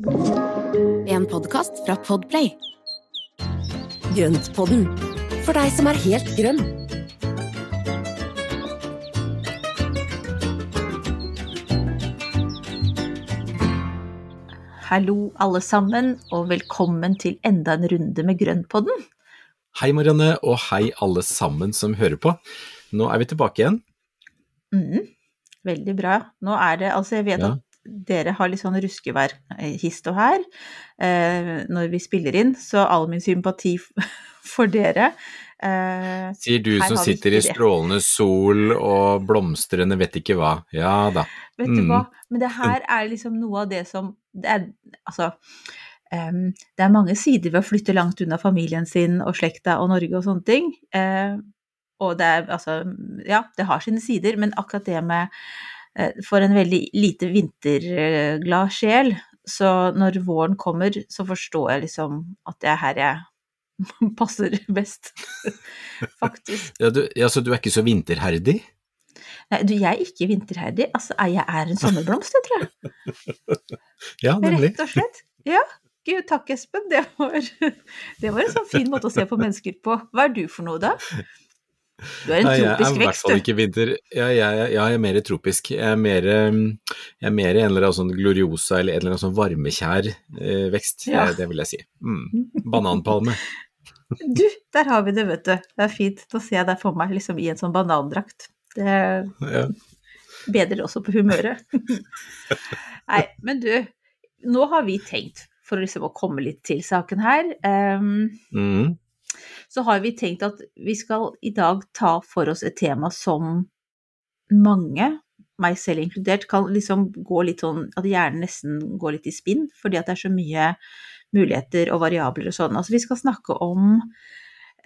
En podkast fra Podplay. Grøntpodden, for deg som er helt grønn. Hallo alle sammen, og velkommen til enda en runde med Grønnpodden. Hei Marianne, og hei alle sammen som hører på. Nå er vi tilbake igjen. Mm, veldig bra. Nå er det, altså jeg vet Ja. at dere har litt sånn ruskevær hist og her eh, når vi spiller inn, så all min sympati for dere. Eh, Sier du som sitter i strålende sol og blomstrende vet ikke hva. Ja da. vet du Mm. hva, men det her er liksom noe av det som det er, Altså, Um, det er mange sider ved å flytte langt unna familien sin og slekta og Norge og sånne ting. Uh, og det er altså Ja, det har sine sider, men akkurat det med For en veldig lite vinterglad sjel, så når våren kommer, så forstår jeg liksom at det er her jeg passer best. Faktisk. Ja, du, ja, så du er ikke så vinterherdig? Nei, du, jeg er ikke vinterherdig. Altså, jeg er en sommerblomst, jeg tror jeg. Ja, nemlig. Rett og slett. Ja. Gud, takk Espen. Det var, det var en sånn fin måte å se på mennesker på. Hva er du for noe, da? Du er en tropisk vekst, du. jeg er i hvert fall ikke vinter... Ja, jeg, jeg, jeg er mer tropisk. Jeg er mer, um, jeg er mer en eller annen sånn gloriosa eller en eller annen sånn varmekjær eh, vekst, Ja. Det, det vil jeg si. Mm. Bananpalme. Du, der har vi det, vet du. Det er fint. Da ser jeg deg for meg liksom i en sånn banandrakt. Det Ja. bedrer også på humøret. Nei, men du, nå har vi tenkt, for liksom å komme litt til saken her, um, Mm. Så har vi tenkt at vi skal i dag ta for oss et tema som mange, meg selv inkludert, kan liksom gå litt sånn At hjernen nesten går litt i spinn, fordi at det er så mye muligheter og variabler og sånn. Altså vi skal snakke om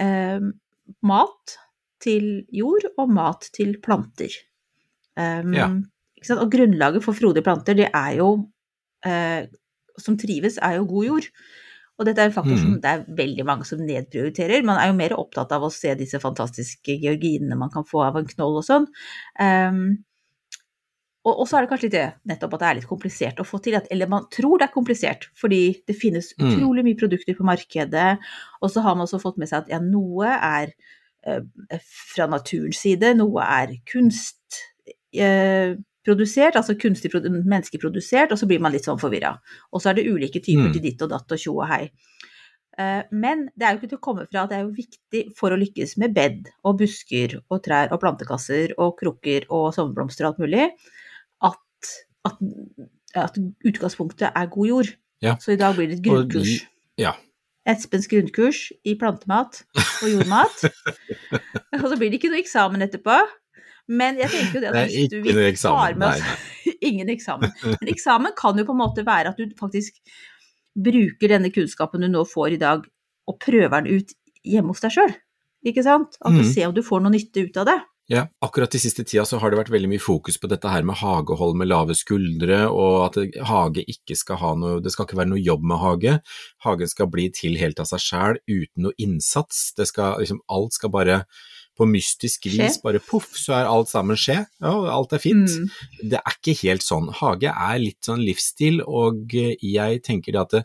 eh, mat til jord og mat til planter. Um, Ja. Og grunnlaget for frodige planter, det er jo eh, Som trives, er jo god jord. Og dette er en faktor som Mm. det er veldig mange som nedprioriterer. Man er jo mer opptatt av å se disse fantastiske georginene man kan få av en knoll og sånn. Um, og, og så er det kanskje litt det nettopp at det er litt komplisert å få til. At, eller man tror det er komplisert, fordi det finnes Mm. utrolig mye produkter på markedet. Og så har man også fått med seg at ja, noe er uh, fra naturens side, noe er kunst eh, produsert, altså kunstig menneskeprodusert, og så blir man litt sånn forvirra. Og så er det ulike typer Mm. til ditt og datt og tjo og hei. Eh, Men det er jo ikke til å komme fra at det er jo viktig for å lykkes med bed og busker og trær og plantekasser og krukker og sommerblomster og alt mulig, at, at, at utgangspunktet er god jord. Ja. Så i dag blir det et grunnkurs. ja. Espens grunnkurs i plantemat og jordmat. og så blir det ikke noe eksamen etterpå. Men jeg tenker jo det at hvis du eksamen, tar med oss Ingen eksamen. Men eksamen kan jo på en måte være at du faktisk bruker denne kunnskapen du nå får i dag, og prøver den ut hjemme hos deg sjøl. Ikke sant? At du mm. ser om du får noe nytte ut av det. Ja, akkurat de siste tida så har det vært veldig mye fokus på dette her med hagehold med lave skuldre, og at hage ikke skal ha noe Det skal ikke være noe jobb med hage. Hagen skal bli til helt av seg sjæl, uten noe innsats. Det skal liksom Alt skal bare på mystisk vis Skje. bare poff, så er alt sammen skje. Ja, alt er fint. Mm. Det er ikke helt sånn. Hage er litt sånn livsstil, og eh, jeg tenker at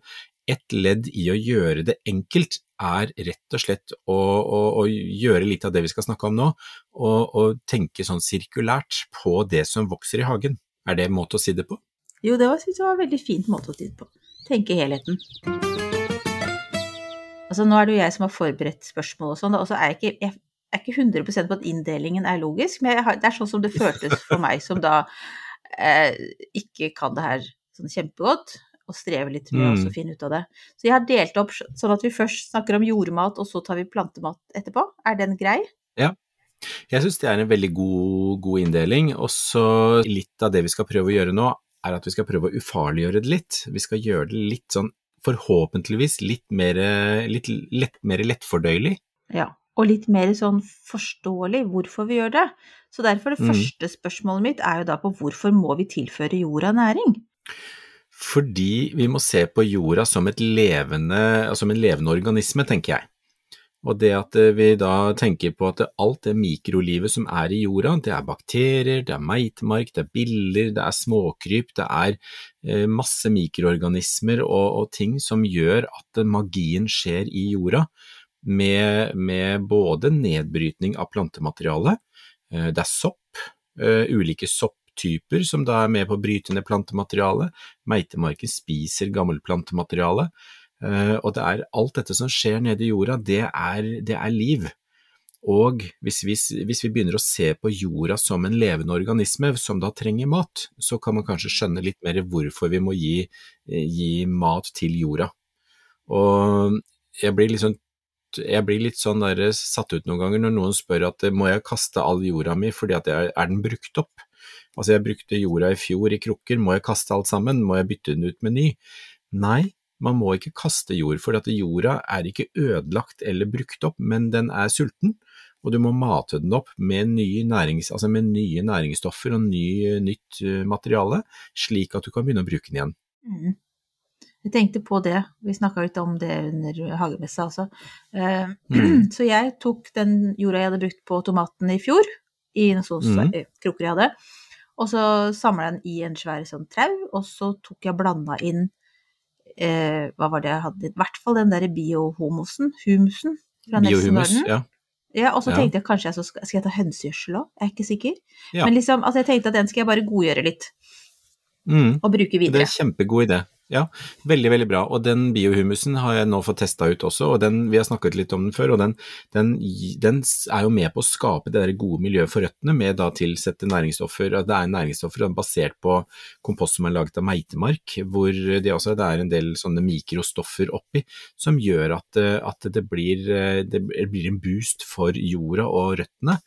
et ledd i å gjøre det enkelt er rett og slett å, å, å gjøre litt av det vi skal snakke om nå, og, og tenke sånn sirkulært på det som vokser i hagen. Er det en måte å si det på? Jo, det var, synes jeg var en veldig fint måte å si det på. Tenke helheten. Altså, nå er det jo jeg som har forberedt spørsmål og sånn, og så er jeg ikke, jeg er ikke 100 på at inndelingen er logisk, men jeg har, det er sånn som det føltes for meg som da eh, ikke kan det her sånn kjempegodt, og strever litt med Mm. å finne ut av det. Så jeg har delt opp sånn at vi først snakker om jordmat, og så tar vi plantemat etterpå. Er den grei? Ja. Jeg synes det er en veldig god, god inndeling, og så litt av det vi skal prøve å gjøre nå, er at vi skal prøve å ufarliggjøre det litt. Vi skal gjøre det litt sånn, forhåpentligvis litt mer, litt lett, mer lettfordøyelig. Ja. Og litt mer sånn forståelig hvorfor vi gjør det. Så derfor det Mm. første spørsmålet mitt er jo da på hvorfor må vi tilføre jorda næring? Fordi vi må se på jorda som, et levende, som en levende organisme, tenker jeg. Og det at eh, vi da tenker på at alt det mikrolivet som er i jorda, det er bakterier, det er meitemark, det er biller, det er småkryp, det er eh, masse mikroorganismer og, og ting som gjør at magien skjer i jorda, med, med både nedbrytning av plantemateriale, eh, det er sopp, ulike sopptyper som da er med på å bryte ned plantemateriale, meitemarken spiser gammelt plantemateriale, Eh, og det er alt dette som skjer nede i jorda, det er, det er liv. Og hvis vi, hvis vi, begynner å se på jorda som en levende organisme som da trenger mat, så kan man kanskje skjønne litt mer hvorfor vi må gi, gi mat til jorda. Og jeg blir, liksom, jeg blir litt sånn der, satt ut noen ganger når noen spør at må jeg kaste all jorda mi fordi at jeg, er den brukt opp? Altså jeg brukte jorda i fjor i krukker, må jeg kaste alt sammen, må jeg bytte den ut med ny? Nei, man må ikke kaste jord, for at jorda er ikke ødelagt eller brukt opp, men den er sulten, og du må mate den opp med nye, nærings, altså med nye næringsstoffer og ny, nytt eh, materiale, slik at du kan begynne å bruke den igjen. Mm. Jeg tenkte på det, vi snakka litt om det under hagemessa også. Uh, mm. Så jeg tok den jorda jeg hadde brukt på tomaten i fjor, i noen mm. krukker jeg hadde, og så samla jeg den i en svær sånn trau, og så tok jeg blanda inn uh, Hva var det jeg hadde? I hvert fall den derre biohomosen, humusen fra Biohumus, ja. Ja, og så tenkte jeg kanskje jeg skal, skal jeg ta hønsegjødsel òg, jeg er ikke sikker. Ja. Men liksom, altså jeg tenkte at den skal jeg bare godgjøre litt. Mm. Og bruke videre. Det er en kjempegod idé. Ja, veldig, veldig bra. Og den biohumusen har jeg nå fått testa ut også, og den, vi har snakket litt om den før. og den, den, den er jo med på å skape det der gode miljøet for røttene med da tilsette næringsstoffer. Det er næringsstoffer basert på kompost som er laget av meitemark, hvor det, også, det er en del sånne mikrostoffer oppi som gjør at, at det, blir, det blir en boost for jorda og røttene.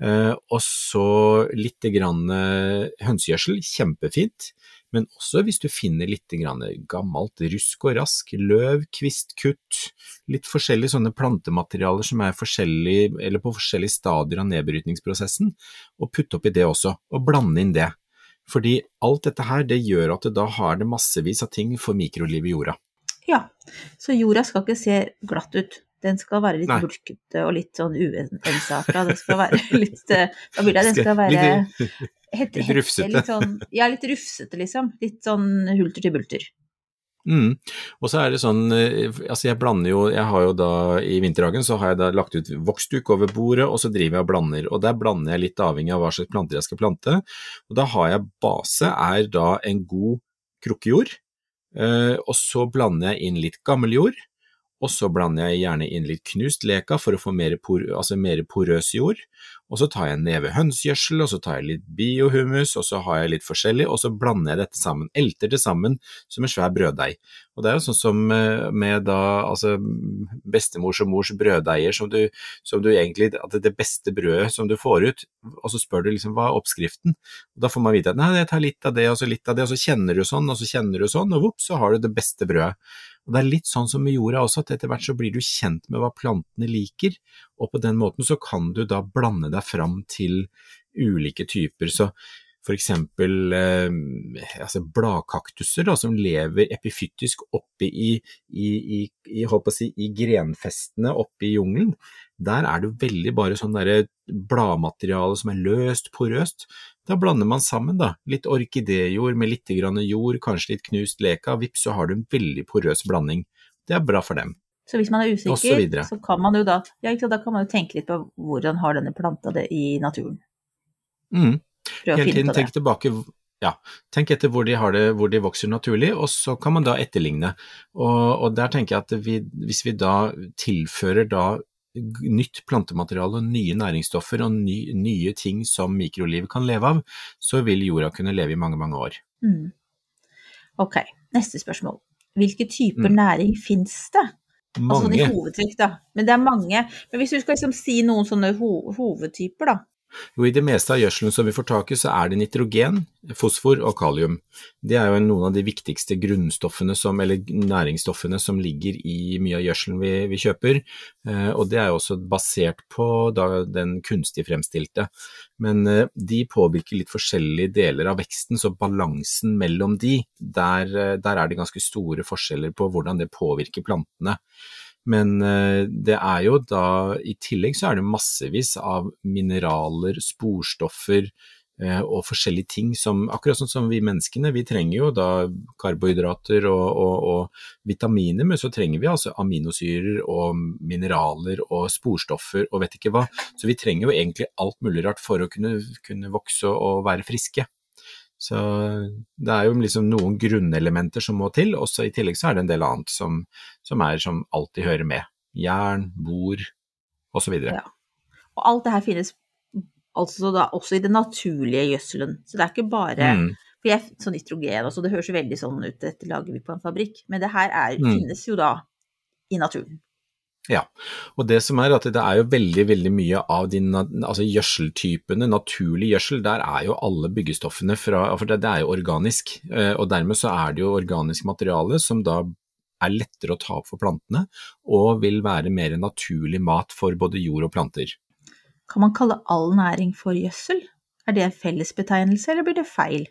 Uh, og så litt grann uh, hønsegjødsel, kjempefint men også hvis du finner litt gammelt rusk og rask, løv, kvistkutt, litt forskjellige sånne plantematerialer som er forskjellige, eller på forskjellige stadier av nedbrytningsprosessen, og putte oppi det også, og blande inn det. Fordi alt dette her, det gjør at det da har det massevis av ting for mikrolivet i jorda. Ja, så jorda skal ikke se glatt ut. Den skal være litt bulkete og litt sånn uensarta. Den skal være litt Hva vil jeg Den skal være Hette, litt rufsete. Litt sånn, ja, litt rufsete, liksom. Litt sånn hulter til bulter. Mm. Og så er det sånn, eh, altså jeg blander jo, jeg har jo da i vinterhagen så har jeg da lagt ut voksduk over bordet, og så driver jeg og blander. Og der blander jeg litt avhengig av hva slags planter jeg skal plante. Og da har jeg base, er da en god krukkejord. Eh, og så blander jeg inn litt gammeljord. Og så blander jeg gjerne inn litt knust leka for å få mer, por, altså mer porøs jord og så tar jeg en neve hønsegjødsel, og så tar jeg litt biohumus, og så har jeg litt forskjellig, og så blander jeg dette sammen, elter det sammen som en svær brøddeig. Og det er jo sånn som eh, med da, altså bestemors og mors brøddeiger som du, som du egentlig, at det, det beste brødet som du får ut, og så spør du liksom hva er oppskriften, og da får man vite at nei, jeg tar litt av det, og så litt av det, og så kjenner du sånn, og så kjenner du sånn, og vops, så har du det beste brødet. Og Det er litt sånn som med jorda også, at etter hvert så blir du kjent med hva plantene liker, og på den måten så kan du da blande deg fram til ulike typer. Så eksempel eh, altså bladkaktuser da, som lever epifytisk oppe i, i, i, i, si, i grenfestene oppe i jungelen. Der er det veldig bare sånn bladmateriale som er løst, porøst. Da blander man sammen da, litt orkidéjord med litt jord, kanskje litt knust leka, vips så har du en veldig porøs blanding. Det er bra for dem. Så hvis man er usikker, så, så, kan man jo da, ja, da kan man jo tenke litt på hvordan har denne planta det i naturen. Mm. Hele tiden tenk tilbake, ja, tenk etter hvor de, det, hvor de, vokser naturlig, og så kan man da etterligne. Og, og der tenker jeg at vi, hvis vi da tilfører da nytt plantemateriale, nye næringsstoffer og ny, nye ting som mikrolivet kan leve av, så vil jorda kunne leve i mange, mange år. Mm. Ok, neste spørsmål. Hvilke typer mm. næring finnes det? Mange. Altså sånn i hovedtrekk, da. Men det er mange. Men hvis du skal liksom si noen sånne ho hovedtyper, da. Jo, i det meste av gjødselen som vi får tak i, så er det nitrogen, fosfor og kalium. Det er jo noen av de viktigste grunnstoffene som, eller næringsstoffene som ligger i mye av gjødselen vi, vi, kjøper, eh, og det er jo også basert på da, den kunstig fremstilte. Men eh, de påvirker litt forskjellige deler av veksten, så balansen mellom de, der, eh, der er det ganske store forskjeller på hvordan det påvirker plantene. Men eh, det er jo da, i tillegg så er det massevis av mineraler, sporstoffer eh, og forskjellige ting som, akkurat sånn som vi menneskene, vi trenger jo da karbohydrater og, og, og vitaminer, men så trenger vi altså aminosyrer og mineraler og sporstoffer og vet ikke hva. Så vi trenger jo egentlig alt mulig rart for å kunne, kunne vokse og være friske. Så det er jo liksom noen grunnelementer som må til, og i tillegg så er det en del annet som, som er som alltid hører med. Jern, bor osv. Ja. Og alt det her finnes altså da også i den naturlige gjødselen. Så det er ikke bare Mm. For jeg, sånn nitrogen også, det høres jo veldig sånn ut, dette lager vi på en fabrikk. Men det her er, Mm. finnes jo da i naturen. Ja, og det som er at det er jo veldig veldig mye av de altså gjødseltypene, naturlig gjødsel, der er jo alle byggestoffene fra, for det, det er jo organisk, eh, og dermed så er det jo organisk materiale som da er lettere å ta opp for plantene, og vil være mer naturlig mat for både jord og planter. Kan man kalle all næring for gjødsel? Er det en fellesbetegnelse, eller blir det feil?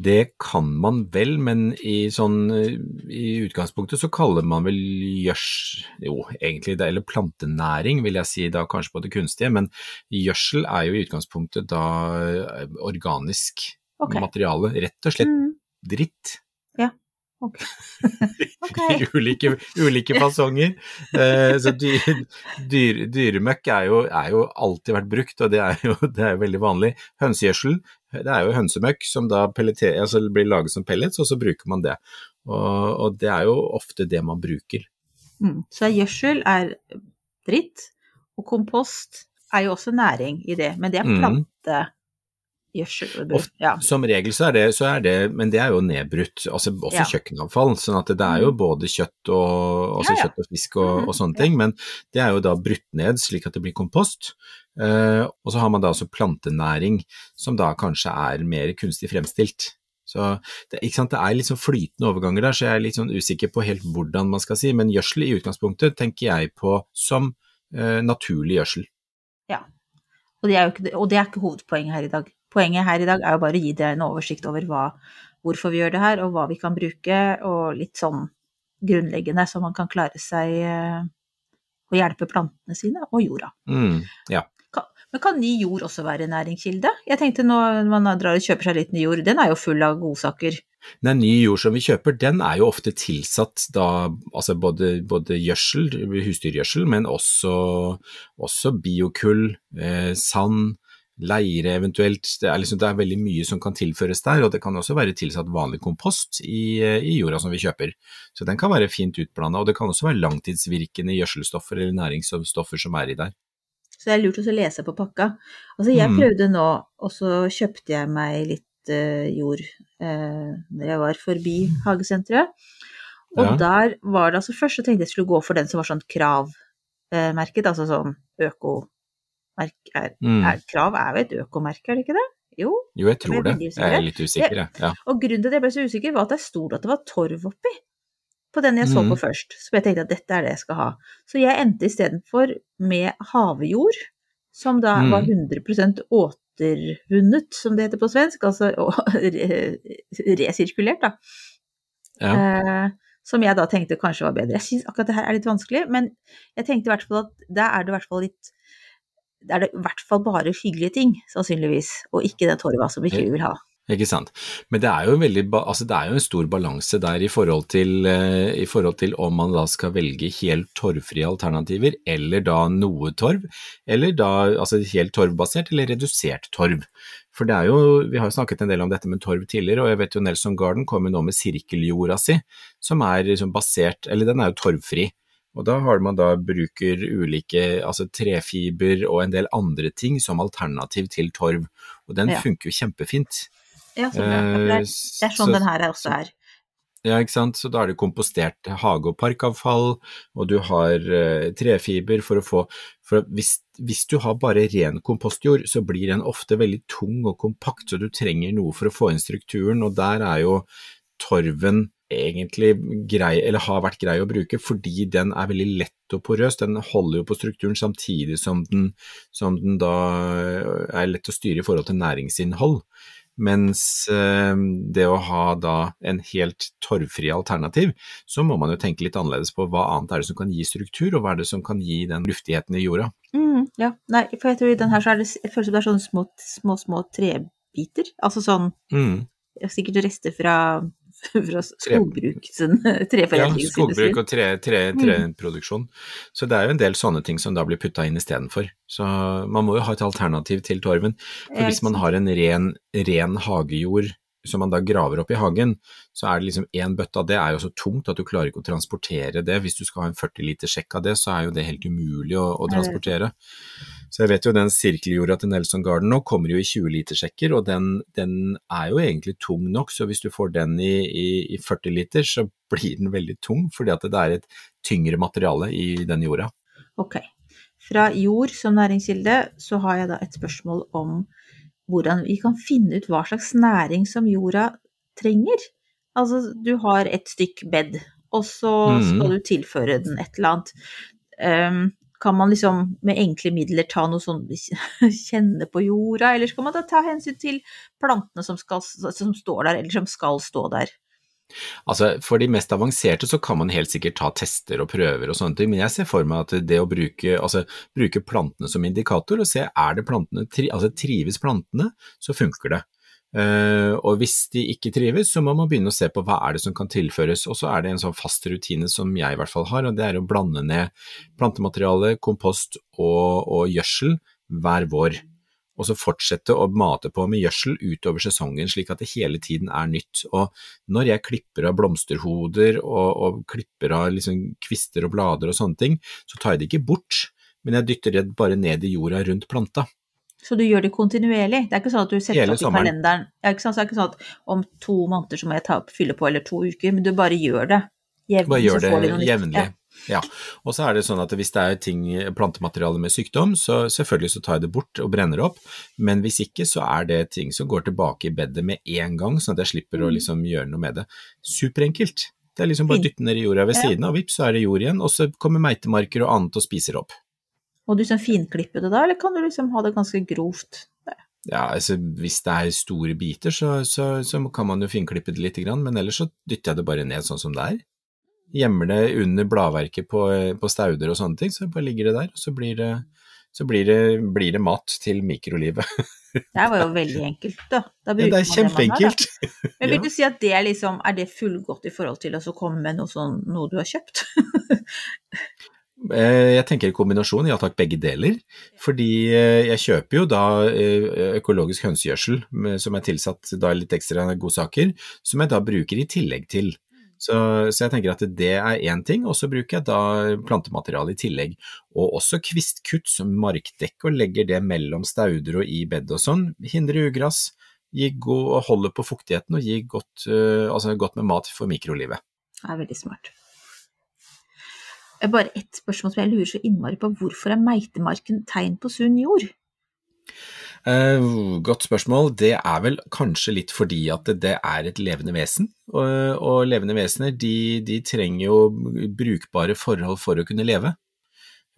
Det kan man vel, men i, sånn, eh, i utgangspunktet så kaller man vel gjørs... Jo, egentlig det, eller plantenæring vil jeg si da kanskje på det kunstige, men gjødsel er jo i utgangspunktet da eh, organisk okay. materiale. Rett og slett Mm, dritt. Ja, Ok. I ulike, ulike fasonger. Eh, så dyr, dyr, dyremøkk er jo, er jo alltid vært brukt, og det er jo, det er veldig vanlig. Hønsegjødsel, det er jo hønsemøkk som da pelleter, altså blir laget som pellets, og så bruker man det. Og, og det er jo ofte det man bruker. Mm. Så gjødsel er dritt, og kompost er jo også næring i det, men det er Mm. Ofte. Ja. Som regel så er det, så er det men det er jo nedbrutt, altså også Ja. kjøkkenavfall. sånn at det er jo både kjøtt og, altså Ja, ja. kjøtt og fisk og, Mhm, og sånne ting, men det er jo da brutt ned slik at det blir kompost. Eh, og så har man da også plantenæring, som da kanskje er mer kunstig fremstilt. Så det, det er litt sånn flytende overganger der, så jeg er litt sånn usikker på helt hvordan man skal si, men gjødsel i utgangspunktet tenker jeg på som eh, naturlig gjødsel. Og, det ikke, og det er ikke hovedpoenget her i dag. Poenget her i dag er jo bare å gi deg en oversikt over hva, hvorfor vi gjør det her, og hva vi kan bruke, og litt sånn grunnleggende, så man kan klare seg eh, å hjelpe plantene sine og jorda. Mm, ja. Men kan ny jord også være en næringskilde? Jeg tenkte når man drar og kjøper seg litt ny jord, den er jo full av godsaker. Den ny jord som vi kjøper, den er jo ofte tilsatt da, altså både, både gjødsel, husdyrgjødsel, men også, også biokull, eh, sand, leire eventuelt. Det er, liksom, det er veldig mye som kan tilføres der, og det kan også være tilsatt vanlig kompost i, eh, i jorda som vi kjøper. Så den kan være fint utblanda, og det kan også være langtidsvirkende gjødselstoffer eller næringsstoffer som er i der. Så det er lurt å lese på pakka. Altså jeg Mm. prøvde nå, og så kjøpte jeg meg litt uh, jord uh, når jeg var forbi hagesenteret. Og Ja. der var det altså Først så tenkte jeg skulle gå for den som var sånn kravmerket, altså sånn økomerk er, Mm. er, Krav er jo et økomerke, er det ikke det? Jo. Jo, jeg Jeg tror det. Jeg er litt usikker, jeg. Ja. Og grunnen til at jeg ble så usikker, var at det sto at det var torv oppi. På den jeg så på på først. Så jeg tenkte at dette er det jeg skal ha. Så jeg endte istedenfor med havjord, som da var Mhm. 100% återvunnet, som det heter på svensk. Altså resirkulert, da. Ja. Eh, som jeg da tenkte kanskje var bedre. Jeg syns akkurat det her er litt vanskelig, men jeg tenkte i hvert fall at der er det i hvert fall litt er det i hvert fall bare hyggelige ting, sannsynligvis, og ikke den torva som ikke vi vil ha. Ikke sant. Men det er jo en, veldig, altså det er jo en stor balanse der i forhold, til, eh, i forhold til om man da skal velge helt torvfrie alternativer, eller da noe torv, eller da altså helt torvbasert eller redusert torv. For det er jo, vi har jo snakket en del om dette med torv tidligere, og jeg vet jo Nelson Garden kommer nå med sirkeljorda si, som er liksom basert, eller den er jo torvfri. Og da har man da bruker ulike altså trefiber og en del andre ting som alternativ til torv, og den Ja. funker jo kjempefint. Ja. Ja, det, er, Eh, det er sånn så- den her er også er. Ja, ikke sant. Så da er det kompostert hage- og parkavfall, og du har eh, trefiber for å få For hvis, hvis du har bare ren kompostjord, så blir den ofte veldig tung og kompakt, så du trenger noe for å få inn strukturen, og der er jo torven egentlig grei, eller har vært grei å bruke, fordi den er veldig lett og porøs. Den holder jo på strukturen samtidig som den, som den da er lett å styre i forhold til næringsinnhold. Mens eh, det å ha da en helt torvfri alternativ, så må man jo tenke litt annerledes på hva annet er det som kan gi struktur, og hva er det som kan gi den luftigheten i jorda. Mm, ja, nei, for jeg tror i den her så er det, jeg føler som det er sånne små, små, små trebiter. Altså sånn Mm. sikkert rester fra, fra skogbruk, sånn Ja, skogbruk og tre, tre, treproduksjon. Så det er jo en del sånne ting som da blir putta inn istedenfor. Så man må jo ha et alternativ til torven. For hvis man har en ren, ren hagejord som man da graver opp i hagen, så er det liksom én bøtte av det er jo så tungt at du klarer ikke å transportere det. Hvis du skal ha en 40 liter sjekk av det, så er jo det helt umulig å, å er transportere. Så jeg vet jo den sirkeljorda til Nelson Garden nå kommer jo i 20 liter sjekker, og den, den er jo egentlig tung nok, så hvis du får den i, i, i 40 liter, så blir den veldig tung, fordi at det er et tyngre materiale i den jorda. Ok. Fra jord som næringskilde så har jeg da et spørsmål om hvordan vi kan finne ut hva slags næring som jorda trenger. Altså, du har et stykk bed, og så Mhm. skal du tilføre den et eller annet. Um, kan man liksom med enkle midler ta noe sånn kjenne på jorda, eller skal man da ta hensyn til plantene som, skal, som står der, eller som skal stå der? Altså, For de mest avanserte så kan man helt sikkert ta tester og prøver og sånne ting, men jeg ser for meg at det å bruke, altså, bruke plantene som indikator og se er det plantene, altså trives plantene, så funker det. Uh, og hvis de ikke trives, så må man begynne å se på hva er det som kan tilføres. Og så er det en sånn fast rutine som jeg i hvert fall har, og det er å blande ned plantemateriale, kompost og, og gjødsel hver vår og så fortsette å mate på med gjødsel utover sesongen, slik at det hele tiden er nytt. Og når jeg klipper av blomsterhoder og, og klipper av liksom kvister og blader og sånne ting, så tar jeg det ikke bort, men jeg dytter det bare ned i jorda rundt planta. Så du gjør det kontinuerlig? Det er ikke sånn at du setter Hele opp i sommeren. kalenderen ja, ikke sant? Så det er ikke sånn at om to måneder så må jeg ta opp, fylle på, eller to uker, men du bare gjør det jevnlig. Bare gjør det jevnlig. Ja. Ja. Og så er det sånn at hvis det er ting, plantemateriale med sykdom, så selvfølgelig så tar jeg det bort og brenner opp, men hvis ikke så er det ting som går tilbake i bedet med en gang, sånn at jeg slipper Mm. å liksom gjøre noe med det. Superenkelt. Det er liksom bare å dytte ned i jorda ved siden av, vips så er det jord igjen, og så kommer meitemarker og annet og spiser opp. Må du liksom finklippe det da, eller kan du liksom ha det ganske grovt? Ja, altså hvis det er store biter, så, så, så kan man jo finklippe det lite grann, men ellers så dytter jeg det bare ned sånn som det er. Gjemmer det under bladverket på, på stauder og sånne ting, så bare ligger det der, og så blir det, så blir det, blir det mat til mikrolivet. Det var jo veldig enkelt, da. da Ja, det er har, kjempeenkelt. Men vil du si at det er liksom, er det fullgodt i forhold til å komme med noe sånn, noe du har kjøpt? Eh, Jeg tenker kombinasjon, ja takk, begge deler. Fordi eh, jeg kjøper jo da eh, økologisk hønsegjødsel som er tilsatt da litt ekstra godsaker, som jeg da bruker i tillegg til. Så, så jeg tenker at det er én ting, og så bruker jeg da plantemateriale i tillegg. Og også kvistkutt som markdekke og legger det mellom stauder og i bed og sånn. Hindrer ugress, og holder på fuktigheten og gir godt, eh, altså godt med mat for mikrolivet. Det er veldig smart. Bare ett spørsmål som jeg lurer så innmari på. Hvorfor er meitemarken tegn på sunn jord? Eh, godt spørsmål. Det er vel kanskje litt fordi at det, er et levende vesen. Og, og levende vesener de, de trenger jo brukbare forhold for å kunne leve.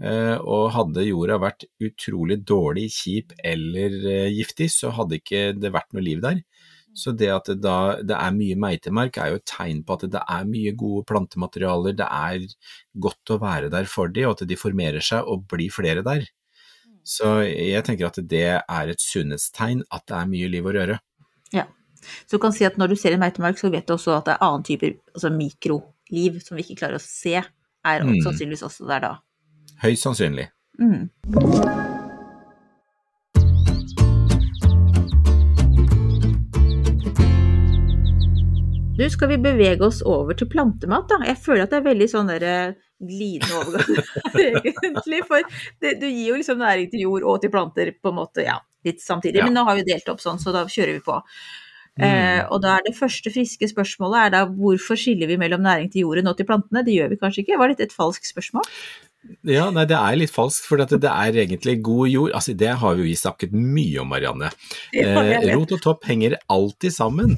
Eh, og hadde jorda vært utrolig dårlig, kjip eller eh, giftig, så hadde ikke det vært noe liv der. Så det at det da det er mye meitemark er jo et tegn på at det er mye gode plantematerialer, det er godt å være der for dem, og at de formerer seg og blir flere der. Så jeg tenker at det er et sunnhetstegn at det er mye liv og røre. Ja. Så du kan si at når du ser en meitemark, så vet du også at det er annen type altså mikroliv som vi ikke klarer å se, er Mm. sannsynligvis også der da. Høyst sannsynlig. Mm. Du, skal vi bevege oss over til plantemat, da? Jeg føler at det er veldig sånn der eh, glidende overgang, egentlig. For det, du gir jo liksom næring til jord og til planter på en måte, ja, litt samtidig. Ja. Men nå har vi delt opp sånn, så da kjører vi på. Mm. Eh, og da er det første friske spørsmålet er da hvorfor skiller vi mellom næring til jorden og til plantene? Det gjør vi kanskje ikke? Var dette et falskt spørsmål? Ja, nei, det er litt falskt, for det er egentlig god jord. Altså, det har jo vi snakket mye om, Marianne. Eh, rot og topp henger alltid sammen.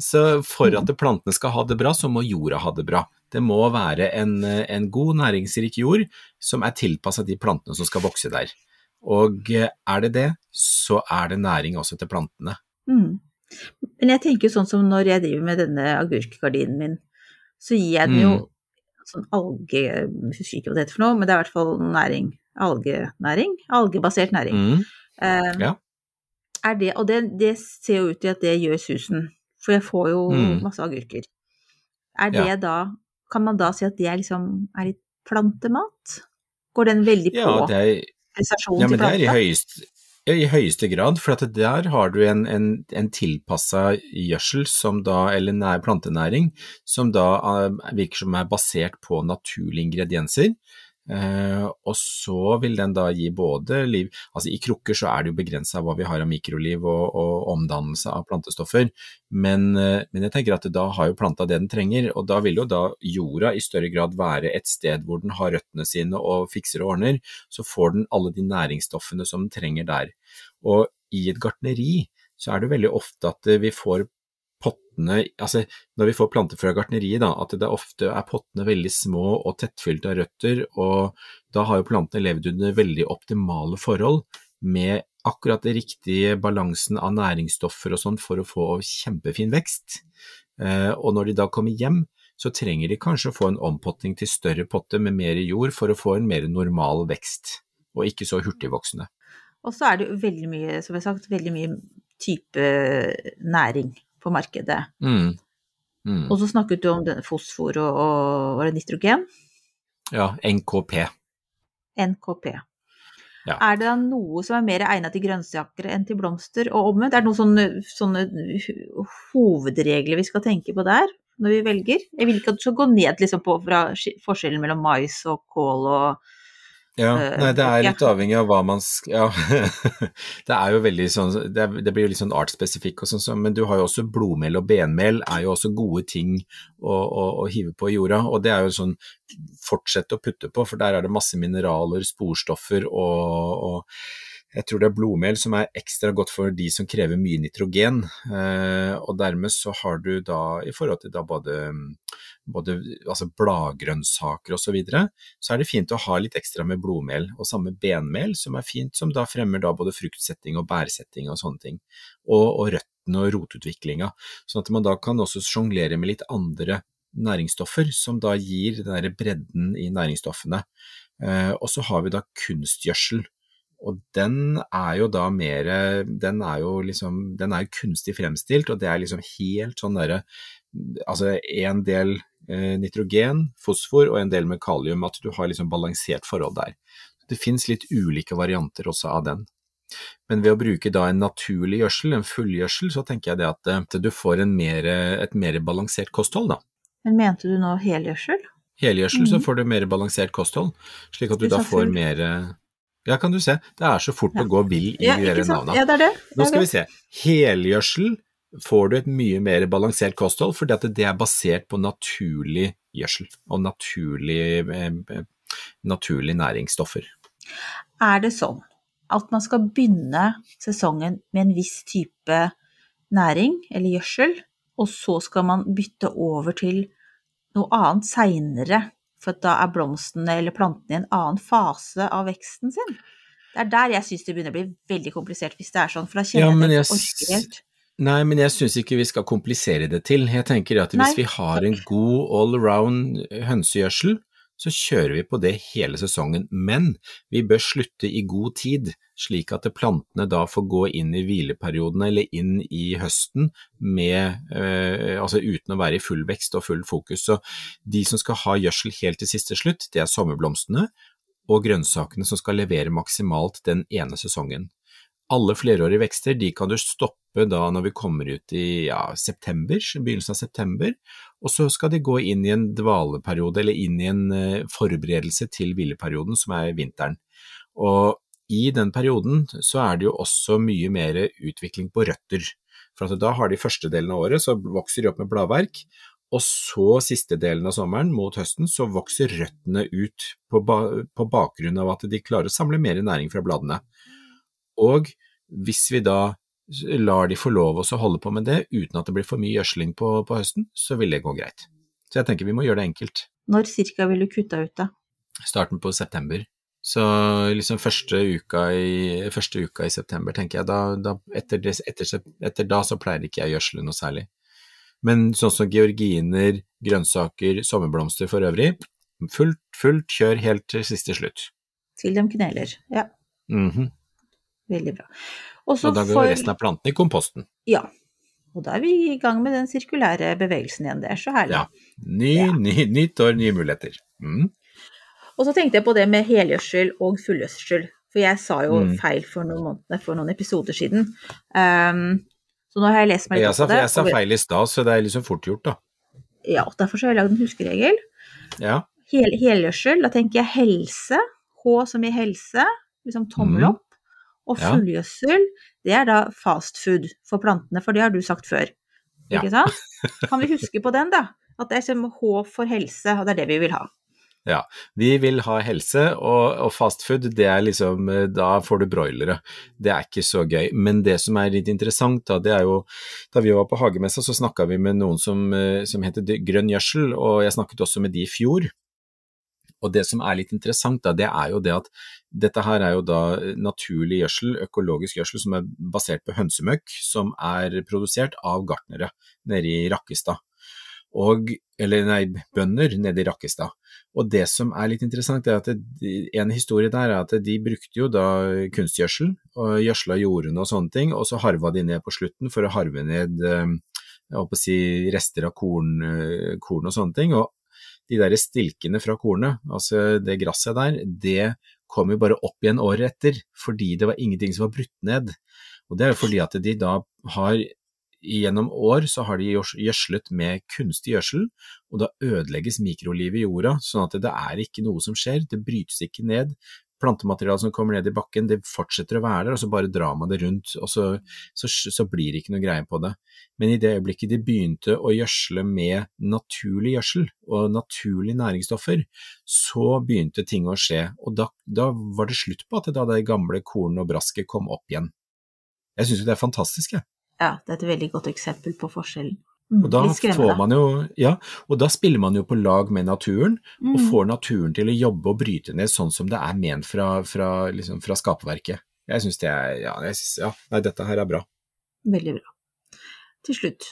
Så for at plantene skal ha det bra, så må jorda ha det bra. Det må være en, en god, næringsrik jord som er tilpassa de plantene som skal vokse der. Og er det det, så er det næring også til plantene. Mm. Men jeg tenker sånn som når jeg driver med denne agurkgardinen min, så gir jeg den jo Mm. sånn alge... Jeg husker ikke hva det heter for noe, men det er i hvert fall næring. Algenæring? Algebasert næring. Mm. Uh, Ja. Er det, og det, det ser jo ut til at det gjør susen, for jeg får jo Mm. masse agurker. Er det Ja. da Kan man da si at det er liksom er litt plantemat? Går den veldig på Ja, det er, prestasjon ja, til planta? det er i høyeste, i høyeste grad, for at der har du en, en, en tilpassa gjødsel som da, eller nær plantenæring, som da eh, virker som er basert på naturlige ingredienser. Eh, og så vil den da gi både liv Altså i krukker så er det jo begrensa hva vi har av mikroliv og, og omdannelse av plantestoffer, men, uh, men jeg tenker at da har jo planta det den trenger, og da vil jo da jorda i større grad være et sted hvor den har røttene sine og fikser og ordner, så får den alle de næringsstoffene som den trenger der. Og i et gartneri så er det veldig ofte at vi får pottene, altså når vi får planter fra gartneriet, da, at det ofte er pottene veldig små og tettfylt av røtter, og da har jo plantene levd under veldig optimale forhold med akkurat den riktige balansen av næringsstoffer og sånn for å få kjempefin vekst. Eh, og når de da kommer hjem, så trenger de kanskje å få en ompotting til større potte med mer jord for å få en mer normal vekst, og ikke så hurtigvoksende. Og så er det jo veldig mye, som jeg har sagt, veldig mye type næring på markedet. Mm. Mm. Og så snakket du om fosfor og, og var det nitrogen? Ja, NKP. NKP. Ja. Er det noe som er mer egnet til grønnsaker enn til blomster, og omvendt? Er det noen sånne, sånne hovedregler vi skal tenke på der, når vi velger? Jeg vil ikke at du skal gå ned liksom, på fra forskjellen mellom mais og kål og Ja, Eh, nei, det er litt avhengig av hva man skal Ja, det er jo veldig sånn Det, det blir jo litt sånn artsspesifikk og sånn, men du har jo også blodmel og benmel er jo også gode ting å, å, å hive på i jorda, og det er jo sånn fortsett å putte på, for der er det masse mineraler, sporstoffer og, og jeg tror det er blodmel som er ekstra godt for de som krever mye nitrogen, eh, og dermed så har du da i forhold til da både, både altså bladgrønnsaker og så videre, så er det fint å ha litt ekstra med blodmel, og samme benmel som er fint, som da fremmer da både fruktsetting og bærsetting og sånne ting, og, og røttene og rotutviklinga, sånn at man da kan også sjonglere med litt andre næringsstoffer, som da gir den der bredden i næringsstoffene. Eh, og så har vi da kunstgjødsel, og den er jo da mer Den er jo liksom Den er kunstig fremstilt, og det er liksom helt sånn derre Altså en del eh, nitrogen, fosfor og en del med kalium, at du har liksom balansert forhold der. Det finnes litt ulike varianter også av den. Men ved å bruke da en naturlig gjødsel, en fullgjødsel, så tenker jeg det at, eh, at du får en mer, et mer balansert kosthold, da. Men mente du nå helgjødsel? Helgjødsel, så Mhm. får du mer balansert kosthold, slik at du Du da får mer Ja, kan du se, det er så fort å gå vill i Ja, de navna. Ja, det er det. Nå det er skal vi se. Helgjødsel får du et mye mer balansert kosthold, fordi at det er basert på naturlig gjødsel og naturlig, eh, naturlige næringsstoffer. Er det sånn at man skal begynne sesongen med en viss type næring eller gjødsel, og så skal man bytte over til noe annet seinere, for da er blomstene eller plantene i en annen fase av veksten sin? Det er der jeg syns det begynner å bli veldig komplisert, hvis det er sånn, for da kjenner men jeg det orker helt. Nei, men jeg syns ikke vi skal komplisere det til. Jeg tenker at hvis Nei, vi har en god all around hønsegjødsel, så kjører vi på det hele sesongen. Men vi bør slutte i god tid, slik at plantene da får gå inn i hvileperiodene eller inn i høsten med, eh, altså uten å være i full vekst og full fokus. Så de som skal ha gjødsel helt til siste slutt, det er sommerblomstene og grønnsakene som skal levere maksimalt den ene sesongen alle flerårige vekster de kan du stoppe da når vi kommer ut i ja, september, begynnelsen av september, og så skal de gå inn i en dvaleperiode eller inn i en eh, forberedelse til hvileperioden som er vinteren. Og i den perioden så er det jo også mye mer utvikling på røtter, for da har de første delen av året så vokser de opp med bladverk, og så siste delen av sommeren, mot høsten, så vokser røttene ut på, ba på bakgrunn av at de klarer å samle mer næring fra bladene. Og hvis vi da lar de få lov å holde på med det uten at det blir for mye gjødsling på, på høsten, så vil det gå greit. Så jeg tenker vi må gjøre det enkelt. Når cirka vil du kutte ut, da? Starten på september. Så liksom første uka i, første uka i september, tenker jeg, da, da etter, det, etter, etter, da så pleier ikke jeg å gjødsle noe særlig. Men sånn som georginer, grønnsaker, sommerblomster for øvrig, fullt, fullt kjør helt til siste slutt. Til de kneler, ja. Mm -hmm. Veldig bra. Også og da går for... resten av plantene i komposten. Ja, og da er vi i gang med den sirkulære bevegelsen igjen, det er så herlig. Ja. Ny, ja. Ny, nytt år, nye muligheter. Mm. Og så tenkte jeg på det med helgjødsel og fullgjødsel, for jeg sa jo mm. feil for noen, måneder, for noen episoder siden. Um, så nå har jeg lest meg litt opp på det. Jeg sa feil i stad, så det er liksom fort gjort, da. Ja, derfor har jeg lagd en huskeregel. Ja. Hel, helgjødsel, da tenker jeg helse, H som i helse, liksom tommel mm. opp. Og fullgjødsel, det er da fast food for plantene, for det har du sagt før. Ikke ja. sant? Kan vi huske på den, da? At det er som H for helse, og det er det vi vil ha. Ja, vi vil ha helse, og, og fastfood, det er liksom eh, Da får du broilere. Det er ikke så gøy. Men det som er litt interessant, da, det er jo Da vi var på hagemessa, så snakka vi med noen som, eh, som heter Grønn gjødsel, og jeg snakket også med de i fjor. Og det som er litt interessant, da, det er jo det at dette her er jo da naturlig gjødsel, økologisk gjødsel, som er basert på hønsemøkk, som er produsert av gartnere nede i Rakkestad og, eller nei, bønder nede i Rakkestad. Og det som er litt interessant, er at det, en historie der er at de brukte jo da kunstgjødsel, og gjødsla jordene og sånne ting, og så harva de ned på slutten for å harve ned eh, jeg håper å si, rester av korn, eh, korn og sånne ting. Og de der stilkene fra kornet, altså det gresset der, det kom jo bare opp igjen året etter, fordi det var ingenting som var brutt ned. Og det er jo fordi at de da har gjennom år så har de gjødslet med kunstig gjødsel, og da ødelegges mikrolivet i jorda, sånn at det er ikke noe som skjer, det brytes ikke ned. Plantematerialet som kommer ned i bakken, det fortsetter å være der, og så bare drar man det rundt, og så, så, så blir det ikke noe greie på det. Men i det øyeblikket de begynte å gjødsle med naturlig gjødsel og naturlige næringsstoffer, så begynte ting å skje, og da, da var det slutt på at det da det gamle kornet og brasket kom opp igjen. Jeg syns jo det er fantastisk, jeg ja, det er et veldig godt eksempel på forskjellen. Mm, og da får man jo, ja, og da spiller man jo på lag med naturen, mm. og får naturen til å jobbe og bryte ned sånn som det er ment fra, fra, liksom, fra skaperverket. Jeg syns det er ja, synes, ja, nei, dette her er bra. Veldig bra. Til slutt,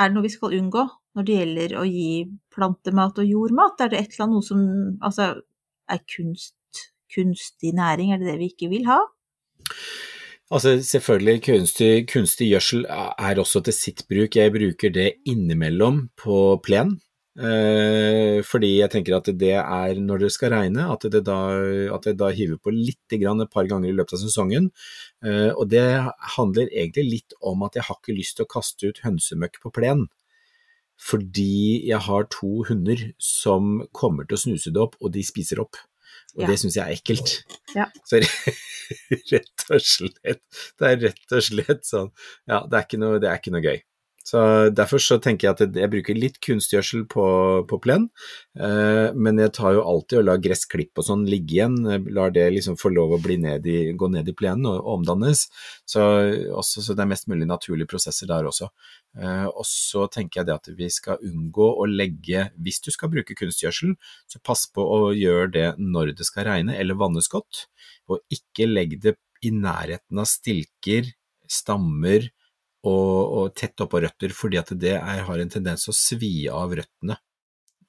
er det noe vi skal unngå når det gjelder å gi plantemat og jordmat? Er det et eller annet noe som altså, er kunst, kunstig næring, er det det vi ikke vil ha? Altså Selvfølgelig, kunstig, kunstig gjødsel er også til sitt bruk. Jeg bruker det innimellom på plen. Eh, fordi jeg tenker at det er når det skal regne, at det da, at det da hiver på litt grann et par ganger i løpet av sesongen. Eh, og det handler egentlig litt om at jeg har ikke lyst til å kaste ut hønsemøkk på plen. Fordi jeg har to hunder som kommer til å snuse det opp, og de spiser opp. Og ja. det syns jeg er ekkelt. Ja. Så rett og slett, det er rett og slett sånn Ja, det er ikke noe, er ikke noe gøy. Så Derfor så tenker jeg at jeg bruker litt kunstgjødsel på, på plen, eh, men jeg tar jo alltid og lar gressklipp og sånn ligge igjen. Lar det liksom få lov å ned i, gå ned i plenen og, omdannes. Så, også, så, det er mest mulig naturlige prosesser der også. Eh, og så tenker jeg det at vi skal unngå å legge, hvis du skal bruke kunstgjødsel, så pass på å gjøre det når det skal regne eller vannes godt, og ikke legg det i nærheten av stilker, stammer, og, og tett oppå røtter, fordi at det er, har en tendens til å svi av røttene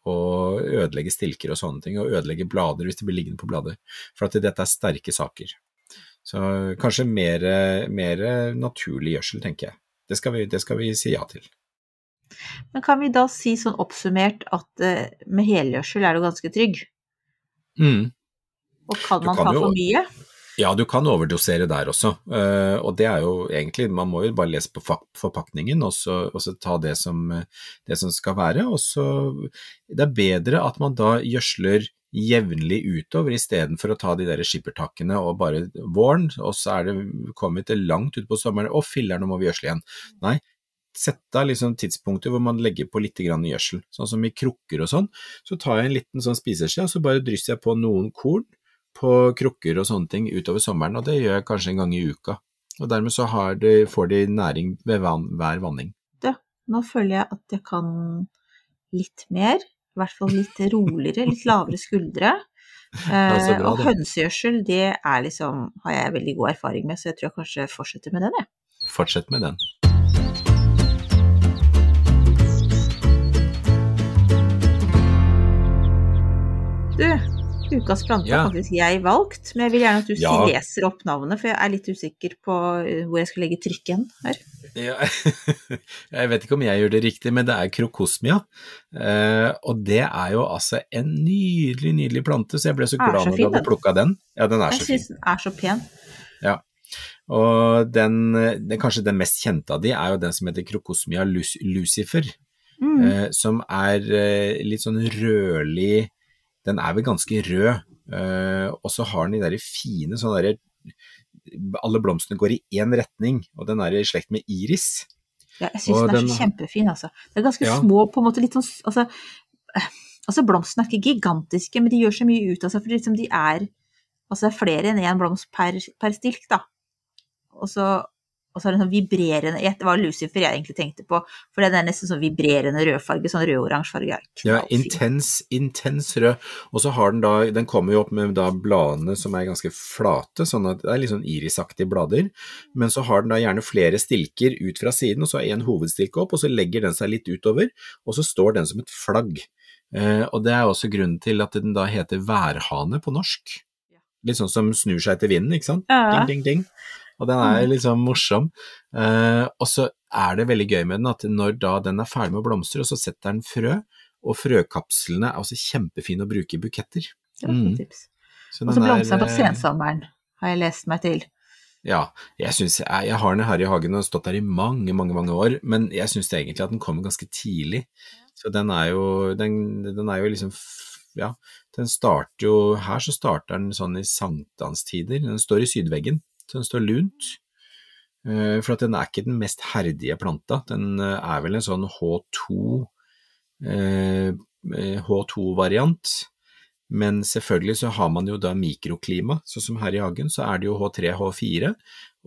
og ødelegge stilker og sånne ting, og ødelegge blader hvis de blir liggende på blader. For at dette er sterke saker. Så kanskje mer, mer naturlig gjødsel, tenker jeg. Det skal, vi, det skal, vi, si ja til. Men kan vi da si sånn oppsummert at uh, med helgjødsel er du ganske trygg? Mm. Og kan man kan ta for mye? Ja, du kan overdosere der også, uh, og det er jo egentlig Man må jo bare lese på forpakningen og så, og så ta det som, det som, skal være. og så Det er bedre at man da gjødsler jevnlig utover istedenfor å ta de der skippertakkene og bare våren, og så er det kommet langt utpå sommeren, å filler'n, nå må vi gjødsle igjen. Nei, sett av liksom tidspunkter hvor man legger på litt gjødsel, sånn som i krukker og sånn. Så tar jeg en liten sånn spiseskje, og så bare drysser jeg på noen korn på krukker og sånne ting utover sommeren, og det gjør jeg kanskje en gang i uka. Og dermed så de, får de næring ved van, hver vanning. Det, nå føler jeg at jeg kan litt mer, i hvert fall litt roligere, litt lavere skuldre. Eh, bra, og hønsegjødsel, det er liksom, har jeg veldig god erfaring med, så jeg tror jeg kanskje fortsetter med den, jeg. Fortsett med den. Du, ukas plante Ja. har faktisk jeg valgt, men jeg vil gjerne at du Ja. leser opp navnet, for jeg er litt usikker på eh, hvor jeg skal legge trykken her. Ja, jeg vet ikke om jeg gjør det riktig, men det er krokosmia. Eh, og det er jo altså en nydelig, nydelig plante, så jeg ble så glad så når du hadde plukka den. Ja, den er Jeg så fin. syns den er så pen. Ja. Og den, den, kanskje den mest kjente av de er jo den som heter Krokosmia lucifer, Mm. eh, som er eh, litt sånn rødlig Den er vel ganske rød, Uh, og så har den de der fine sånne der Alle blomstene går i én retning, og den er i slekt med iris. Ja, jeg syns den er den- kjempefin, altså. Det er ganske Ja. små, på en måte litt sånn Altså, eh, altså blomstene er ikke gigantiske, men de gjør så mye ut av seg, for liksom de er Altså det er flere enn én blomst per, per stilk, da. Og så, og så er det sånn vibrerende Det var Lucifer jeg egentlig tenkte på, for den er nesten sånn vibrerende rødfarge, sånn rød-oransje farge. Ja, intens, intens rød. Og så har den da Den kommer jo opp med da bladene som er ganske flate, sånn at det er litt sånn irisaktige blader. Men så har den da gjerne flere stilker ut fra siden, og så har en hovedstilke opp, og så legger den seg litt utover, og så står den som et flagg. Eh, og det er også grunnen til at den da heter værhane på norsk. Litt sånn som snur seg til vinden, ikke sant? Ja. Ding, ding, ding. Og den er litt sånn morsom. Eh, og så er det veldig gøy med den at når da den er ferdig med å blomstre, så setter den frø, og frøkapslene er også kjempefine å bruke i buketter. Mm. Så Og så den er, den på eh, sensommeren, har jeg lest meg til. Ja, jeg synes jeg, jeg har den her i hagen og har stått der i mange, mange mange år, men jeg syns egentlig at den kommer ganske tidlig. Så den er jo, den, den er jo liksom Ja, den starter jo Her så starter den sånn i sankthanstider. Den står i sydveggen, den står lunt. Eh, For at den er ikke den mest herdige planta. Den eh, er vel en sånn H2 eh, H2-variant. Men selvfølgelig så har man jo da mikroklima, sånn som her i hagen så er det jo H3, H4,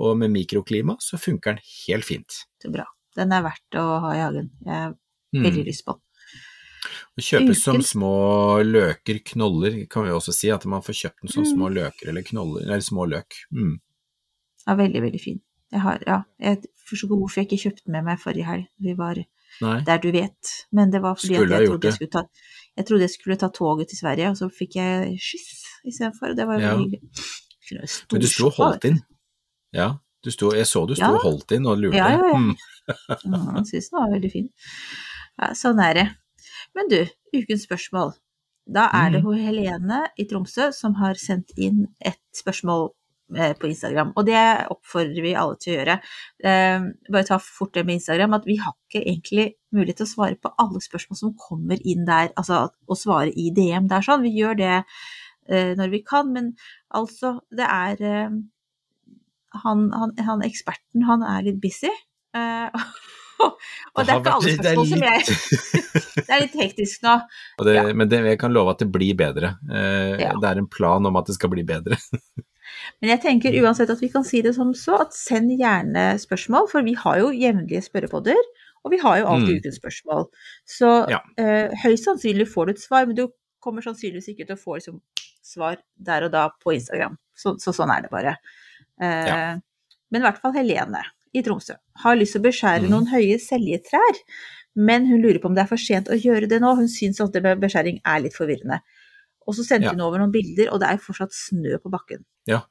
og med mikroklima så funker den helt fint. Så bra. Den er verdt å ha i hagen. Jeg har veldig Mm. lyst på den. Og kjøpes som små løker, knoller, kan vi også si, at man får kjøpt den som Mm. små løker eller knoller, eller små løk. Mm. Ja, veldig, veldig fin. Jeg har, ja, jeg forstår ikke hvorfor jeg ikke kjøpte med meg forrige helg. Vi var Nei, der du vet. Men det var fordi at jeg trodde jeg skulle ta jeg trodde jeg skulle ta toget til Sverige, og så fikk jeg skyss istedenfor, og det var Ja. veldig hyggelig. Men du sto og holdt inn. Ja, du sto, jeg så du sto Ja. og holdt inn og lurte. Ja, ja, ja. Mm. Jeg syns den var veldig fin. Ja, sånn er det. Men du, ukens spørsmål. Da er det mm. Helene i Tromsø som har sendt inn et spørsmål på Instagram, og det oppfordrer vi alle til å gjøre. Eh, bare ta fort det med Instagram, at vi har ikke egentlig mulighet til å svare på alle spørsmål som kommer inn der, altså å svare i DM der sånn. Vi gjør det eh, når vi kan, men altså, det er eh, han, han, han eksperten, han er litt busy. og det er ikke alle spørsmål som jeg Det er litt hektisk nå. Og det, Ja. Men det, jeg kan love at det blir bedre. Eh, Ja. Det er en plan om at det skal bli bedre. Men jeg tenker uansett at vi kan si det som så, at send gjerne spørsmål, for vi har jo jevnlige spørrepodder, og vi har jo alltid Mm. ukens spørsmål. Så Ja. eh, høyst sannsynlig får du et svar, men du kommer sannsynligvis ikke til å få liksom, svar der og da på Instagram. Så, så sånn er det bare. Eh. Men i hvert fall Helene i Tromsø har lyst til å beskjære Mhm. noen høye seljetrær, men hun lurer på om det er for sent å gjøre det nå. Hun syns med beskjæring er litt forvirrende. Og så sendte Ja. hun over noen bilder, og det er fortsatt snø på bakken. Ja,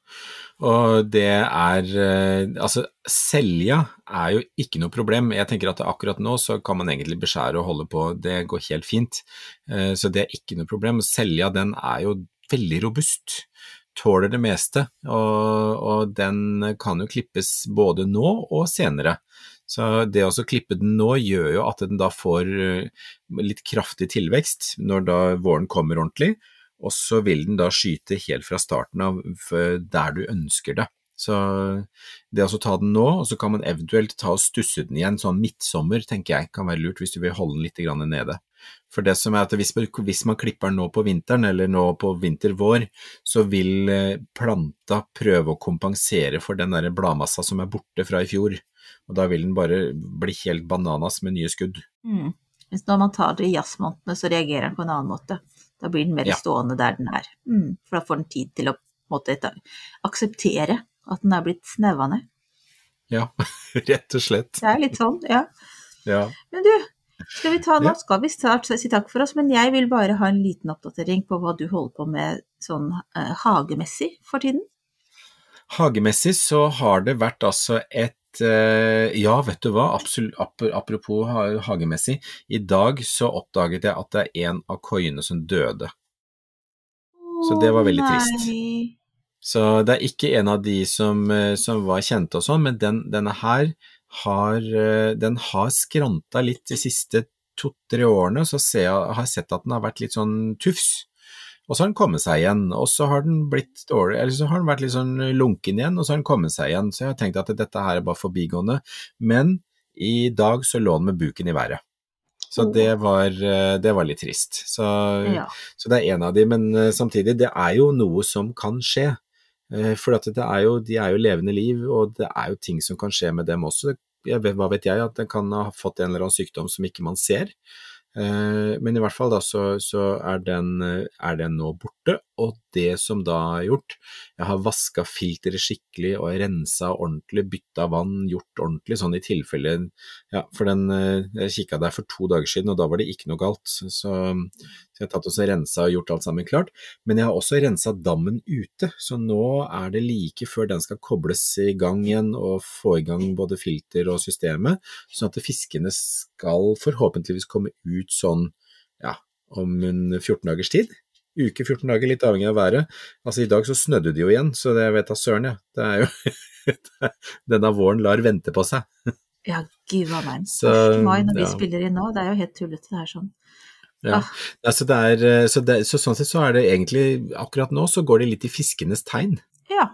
og det er eh, Altså, selja er jo ikke noe problem. Jeg tenker at akkurat nå så kan man egentlig beskjære og holde på, det går helt fint. Eh, Så det er ikke noe problem. Selja den er jo veldig robust, tåler det meste, og, og den kan jo klippes både nå og senere. Så det å klippe den nå gjør jo at den da får eh, litt kraftig tilvekst når da våren kommer ordentlig, og så vil den da skyte helt fra starten av der du ønsker det. Så det å ta den nå, og så kan man eventuelt ta og stusse den igjen sånn midtsommer, tenker jeg kan være lurt hvis du vil holde den litt nede. For det som er at hvis, hvis man klipper den nå på vinteren, eller nå på vinter-vår, så vil eh, planta prøve å kompensere for den der bladmassa som er borte fra i fjor. Og da vil den bare bli helt bananas med nye skudd. Mm. Hvis når man tar det i jazzmånedene, så reagerer den på en annen måte. Da blir den mer Ja. stående der den er. Mm, for da får den tid til å eta- akseptere at den er blitt snaua ned. Ja, rett og slett. Det er litt sånn, ja. Ja. Men du, skal vi ta, nå skal vi snart si takk for oss, men jeg vil bare ha en liten oppdatering på hva du holder på med sånn eh, hagemessig for tiden. Hagemessig så har det vært altså et eh, Ja, vet du hva, Absolut, apropos hagemessig. I dag så oppdaget jeg at det er en av koiene som døde. Så det var veldig Å, trist. Så det er ikke en av de som, eh, som var kjente og sånn, men den, denne her har, eh, den har skranta litt de siste to-tre årene, så jeg, har jeg sett at den har vært litt sånn tufs. Og så har den kommet seg igjen, og så har den blitt dårlig, eller så har den vært litt sånn lunken igjen, og så har den kommet seg igjen. Så jeg har tenkt at dette her er bare forbigående. Men i dag så lå den med buken i været. Så det var, eh, det var litt trist. Så Ja. så det er en av de, men samtidig, det er jo noe som kan skje. Eh, For er jo, de er jo levende liv, og det er jo ting som kan skje med dem også. Vet, hva vet jeg, at en kan ha fått en eller annen sykdom som ikke man ser. Eh, Men i hvert fall da, så, så er, den, eh, er den nå borte, og det som da er gjort, jeg har vaska filteret skikkelig og rensa ordentlig, bytta vann, gjort ordentlig, sånn i tilfelle Ja, for den eh, Jeg kikka der for to dager siden, og da var det ikke noe galt. Så, så jeg har tatt og rensa og gjort alt sammen klart. Men jeg har også rensa dammen ute, så nå er det like før den skal kobles i gang igjen og få i gang både filter og systemet, sånn at fiskene skal forhåpentligvis komme ut sånn ja, om en 14 dagers tid. Uke 14 dager, litt avhengig av været. Altså I dag så snødde det jo igjen, så det vet da søren, ja. Det er jo Denne våren lar vente på seg. Ja, gud a meg. 1. mai når vi ja. spiller inn nå, det er jo helt tullete det her sånn. Ja. Altså er, eh, så, det, så sånn sett så er det egentlig Akkurat nå så går det litt i fiskenes tegn. Ja.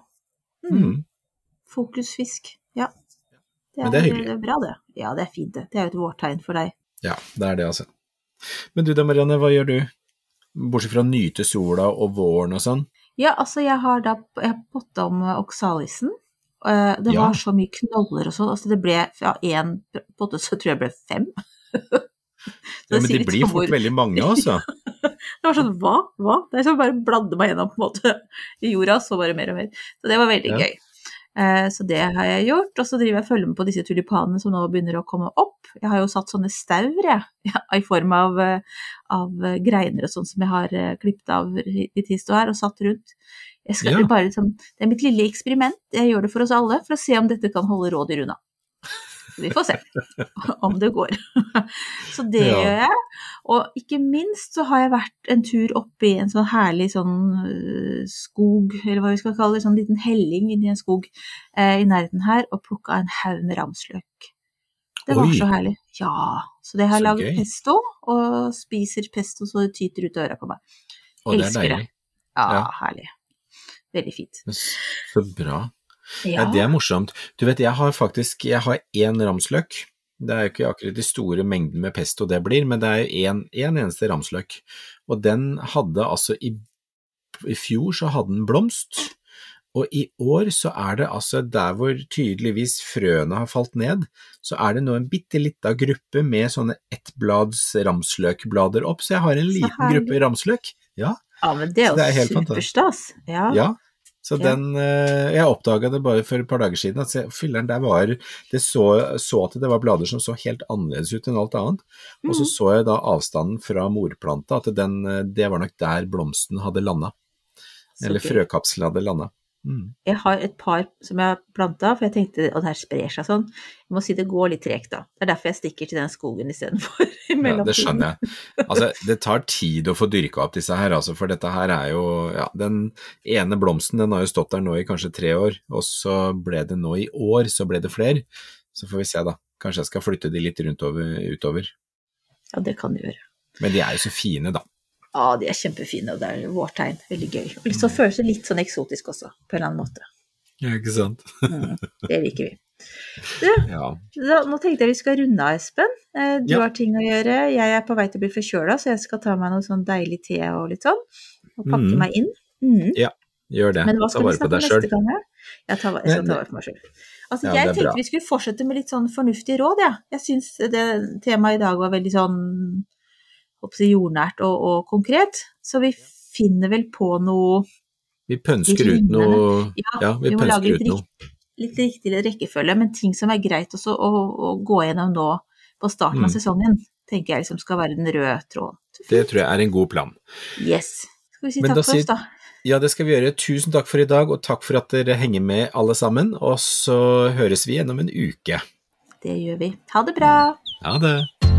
Mm. Mm. Fokusfisk. Ja. Det Men det er hyggelig. Det er bra, det. Ja, det er fint, det. Det er jo et vårtegn for deg. Ja, det er det, altså. Men du da, Marianne, hva gjør du? Bortsett fra å nyte sola og våren og sånn? Ja, altså, jeg har da potta om eh, oksalisen. Det Det Ja. var så mye knoller og sånn. Altså, det ble fra én potte, så tror jeg det ble fem. Ja, men det blir fort veldig mange, altså. Det var sånn, hva? Hva? Det er som bare bladde meg gjennom på en måte i jorda, så bare mer og mer. Så det var veldig Ja. gøy. Eh, Så det har jeg gjort, og så driver jeg og følger med på disse tulipanene som nå begynner å komme opp. Jeg har jo satt sånne staur, jeg, ja, i form av, eh, av eh, greiner og sånn som jeg har klippet av litt hist og her, og satt rundt. Jeg skal Ja. bare liksom, det er mitt lille eksperiment, jeg gjør det for oss alle, for å se om dette kan holde rådyr unna. Vi får se om det går. Så det Ja. gjør jeg. Og ikke minst så har jeg vært en tur opp i en sånn herlig sånn øh, skog, eller hva vi skal kalle det, sånn liten helling inni en skog eh, i nærheten her, og plukka en haug med ramsløk. Det var Oi. så herlig. Ja. Så det har jeg laget pesto, og spiser pesto så det tyter ut av øra på meg. Og det er Elsker det. deilig. Ja, Ja. herlig. Veldig fint. Så bra. Ja. Det er morsomt. Du vet, jeg har faktisk jeg har én ramsløk. Det er jo ikke akkurat de store mengdene med pesto det blir, men det er jo én en eneste ramsløk. Og den hadde altså i, I fjor så hadde den blomst, og i år så er det altså der hvor tydeligvis frøene har falt ned, så er det nå en bitte lita gruppe med sånne ettblads ramsløkblader opp, så jeg har en liten gruppe ramsløk. Ja, Ja, men det er jo det er helt fantastisk. superstas. Ja. ja. Så den eh, Jeg oppdaga det bare for et par dager siden, at filleren fylleren der var Det så, så at det var blader som så helt annerledes ut enn alt annet. Og så Mm. så jeg da avstanden fra morplanta, at den, eh, det var nok der blomsten hadde landa. Eller frøkapselen hadde landa. Mm. Jeg har et par som jeg har planta, for jeg tenkte at det her sprer seg sånn. Jeg må si det går litt tregt, da. Det er derfor jeg stikker til den skogen istedenfor. i Ja, det skjønner jeg. Altså, det tar tid å få dyrka opp disse her, altså, for dette her er jo Ja, den ene blomsten den har jo stått der nå i kanskje tre år, og så ble det nå i år, så ble det flere. Så får vi se, da. Kanskje jeg skal flytte de litt rundt over, utover. Ja, det kan du gjøre. Men de er jo så fine, da. Ja, de er kjempefine, og det er vårtegn. Veldig gøy. Og så føles det litt sånn eksotisk også, på en eller annen måte. Ja, ikke sant? Mm, det liker vi. Du, Ja. da, nå tenkte jeg vi skal runde av, Espen. Eh, Du Ja. har ting å gjøre. Jeg er på vei til å bli forkjøla, så jeg skal ta meg noe sånn deilig te og litt sånn. Og pakke mm. meg inn. Ja, Gjør det. Men hva skal vi vare på deg sjøl. Jeg, tar, jeg skal ta vare på meg sjøl. Altså, Ja, jeg er bra. tenkte vi skulle fortsette med litt sånn fornuftige råd, jeg. Ja. Jeg syns det temaet i dag var veldig sånn håper jordnært og, og konkret. Så vi finner vel på noe Vi pønsker ut noe Ja, Ja, vi vi må lage litt noe. litt riktig rekkefølge, men ting som er greit også å, å gå gjennom nå på starten av Mm. sesongen, tenker jeg liksom skal være den røde tråden. Det tror jeg er en god plan. Yes. Skal vi si Men takk for oss, da? Ja, det skal vi gjøre. Tusen takk for i dag, og takk for at dere henger med alle sammen. Og så høres vi gjennom en uke. Det gjør vi. Ha det bra! Ha det!